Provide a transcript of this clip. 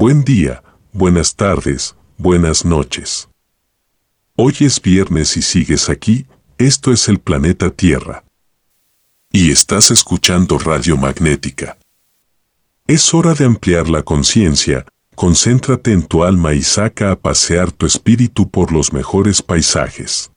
Buen día, buenas tardes, buenas noches. Hoy es viernes y sigues aquí, esto es el planeta Tierra. Y estás escuchando Radio Magnética. Es hora de ampliar la conciencia, concéntrate en tu alma y saca a pasear tu espíritu por los mejores paisajes.